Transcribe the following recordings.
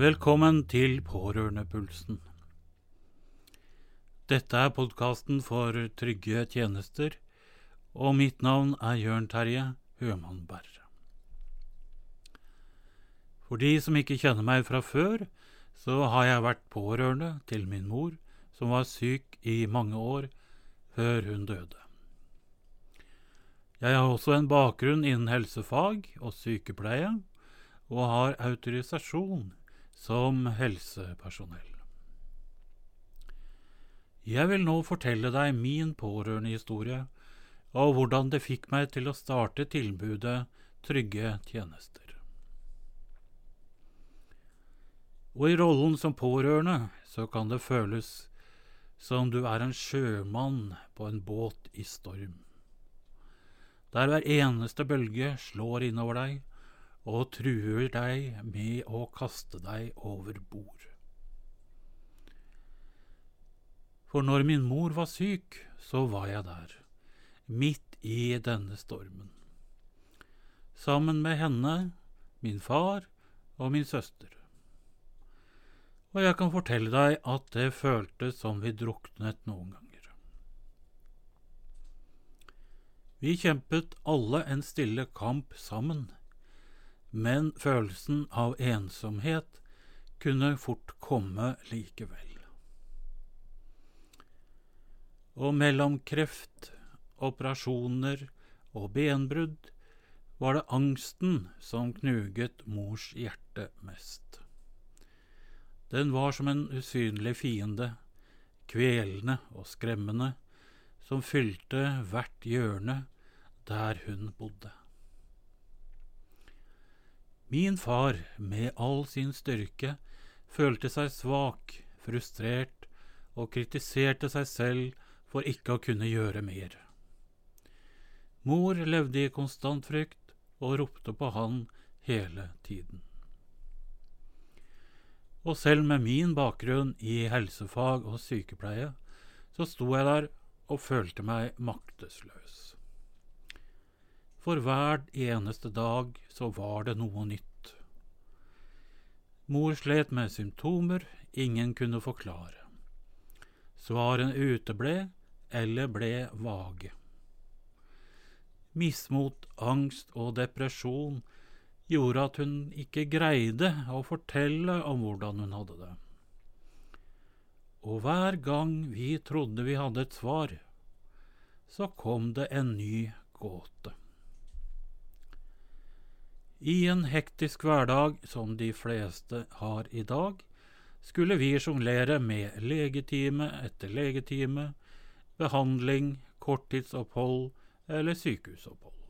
Velkommen til Pårørendepulsen. Dette er podkasten for trygge tjenester, og mitt navn er Jørn Terje Høman Berre. For de som ikke kjenner meg fra før, så har jeg vært pårørende til min mor, som var syk i mange år før hun døde. Jeg har også en bakgrunn innen helsefag og sykepleie, og har autorisasjon som helsepersonell. Jeg vil nå fortelle deg min pårørendehistorie, og hvordan det fikk meg til å starte tilbudet Trygge tjenester. Og i rollen som pårørende så kan det føles som du er en sjømann på en båt i storm, der hver eneste bølge slår innover deg og truer deg med å kaste deg over bord. For når min mor var syk, så var jeg der, midt i denne stormen, sammen med henne, min far og min søster og jeg kan fortelle deg at det føltes som vi druknet noen ganger. Vi kjempet alle en stille kamp sammen, men følelsen av ensomhet kunne fort komme likevel. Og mellom kreft, operasjoner og benbrudd var det angsten som knuget mors hjerte mest. Den var som en usynlig fiende, kvelende og skremmende, som fylte hvert hjørne der hun bodde. Min far, med all sin styrke, følte seg svak, frustrert og kritiserte seg selv for ikke å kunne gjøre mer. Mor levde i konstant frykt og ropte på han hele tiden. Og selv med min bakgrunn i helsefag og sykepleie, så sto jeg der og følte meg maktesløs. For hver eneste dag så var det noe nytt. Mor slet med symptomer ingen kunne forklare. Svarene uteble eller ble vage. Mismot, angst og depresjon gjorde at hun ikke greide å fortelle om hvordan hun hadde det. Og hver gang vi trodde vi hadde et svar, så kom det en ny gåte. I en hektisk hverdag som de fleste har i dag, skulle vi sjonglere med legetime etter legetime, behandling, korttidsopphold eller sykehusopphold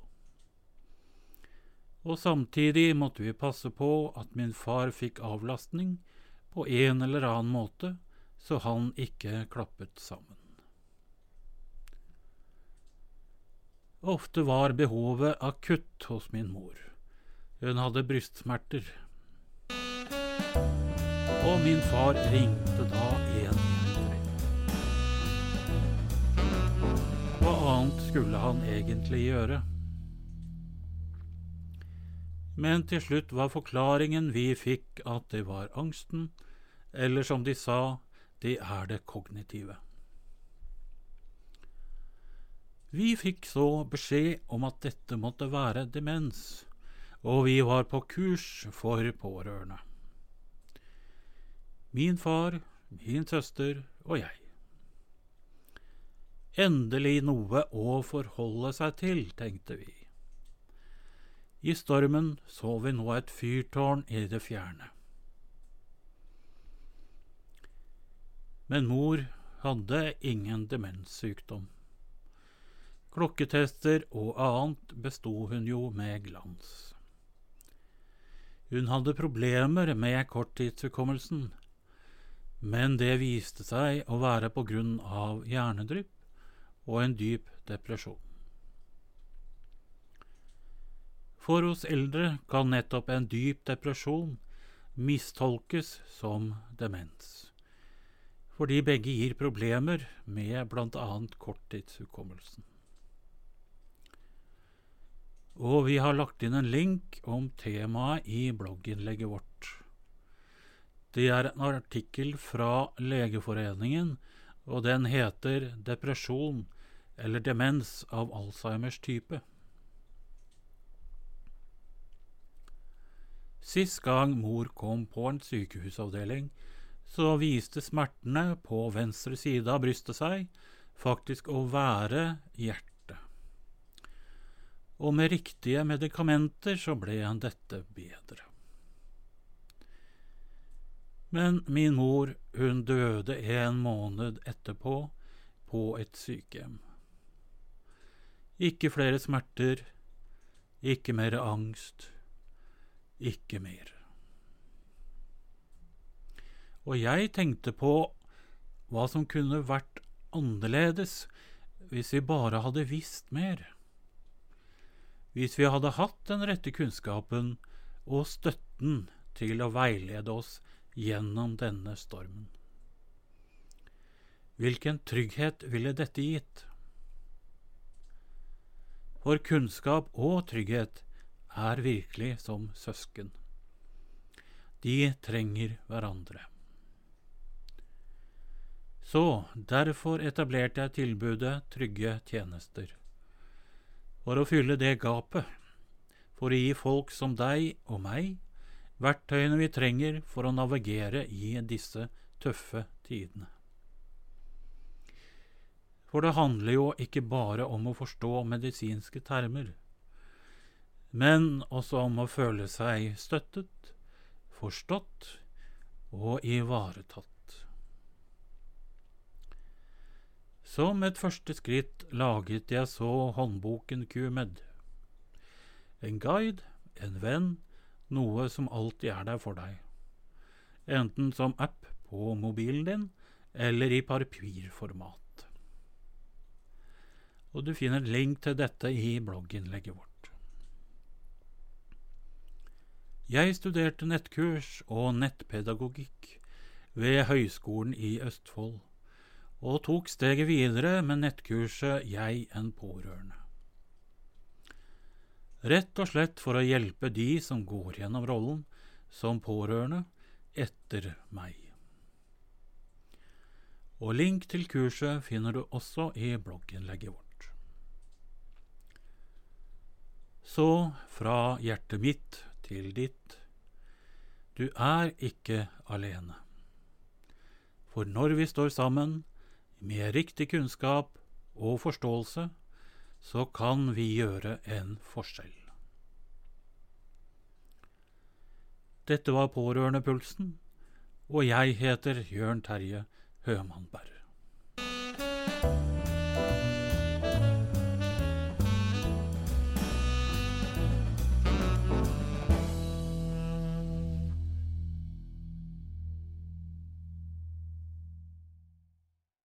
og samtidig måtte vi passe på at min far fikk avlastning på en eller annen måte, så han ikke klappet sammen. Ofte var behovet akutt hos min mor. Hun hadde brystsmerter. Og min far ringte da igjen. Hva annet skulle han egentlig gjøre? men til slutt var forklaringen vi fikk at det var angsten, eller som de sa, det er det kognitive. Vi fikk så beskjed om at dette måtte være demens, og vi var på kurs for pårørende. Min far, min søster og jeg. Endelig noe å forholde seg til, tenkte vi. I stormen så vi nå et fyrtårn i det fjerne. Men mor hadde ingen demenssykdom. Klokketester og annet besto hun jo med glans. Hun hadde problemer med korttidshukommelsen, men det viste seg å være på grunn av hjernedrypp og en dyp depresjon. For hos eldre kan nettopp en dyp depresjon mistolkes som demens, fordi begge gir problemer med bl.a. korttidshukommelsen. Og vi har lagt inn en link om temaet i blogginnlegget vårt. Det er en artikkel fra Legeforeningen, og den heter 'Depresjon eller demens av Alzheimers type'. Sist gang mor kom på en sykehusavdeling, så viste smertene på venstre side av brystet seg faktisk å være hjertet. Og med riktige medikamenter så ble han dette bedre. Men min mor, hun døde en måned etterpå på et sykehjem. Ikke flere smerter, ikke mer angst, ikke mer. Og jeg tenkte på hva som kunne vært annerledes hvis vi bare hadde visst mer. Hvis vi hadde hatt den rette kunnskapen og støtten til å veilede oss gjennom denne stormen. Hvilken trygghet ville dette gitt? For kunnskap og trygghet er virkelig som søsken. De trenger hverandre. Så derfor etablerte jeg tilbudet Trygge tjenester. For å fylle det gapet, for å gi folk som deg og meg verktøyene vi trenger for å navigere i disse tøffe tidene. For det handler jo ikke bare om å forstå medisinske termer, men også om å føle seg støttet, forstått og ivaretatt. Som et første skritt laget jeg så håndboken QMed. En guide, en venn, noe som alltid er der for deg, enten som app på mobilen din eller i papirformat. Og du finner link til dette i blogginnlegget vårt. Jeg studerte nettkurs og nettpedagogikk ved Høgskolen i Østfold, og tok steget videre med nettkurset Jeg en pårørende. Rett og slett for å hjelpe de som går gjennom rollen som pårørende etter meg. Og link til kurset finner du også i blogginnlegget vårt. Så fra hjertet mitt til ditt. Du er ikke alene. For når vi står sammen, med riktig kunnskap og forståelse, så kan vi gjøre en forskjell. Dette var Pårørendepulsen, og jeg heter Jørn Terje Hømannberg.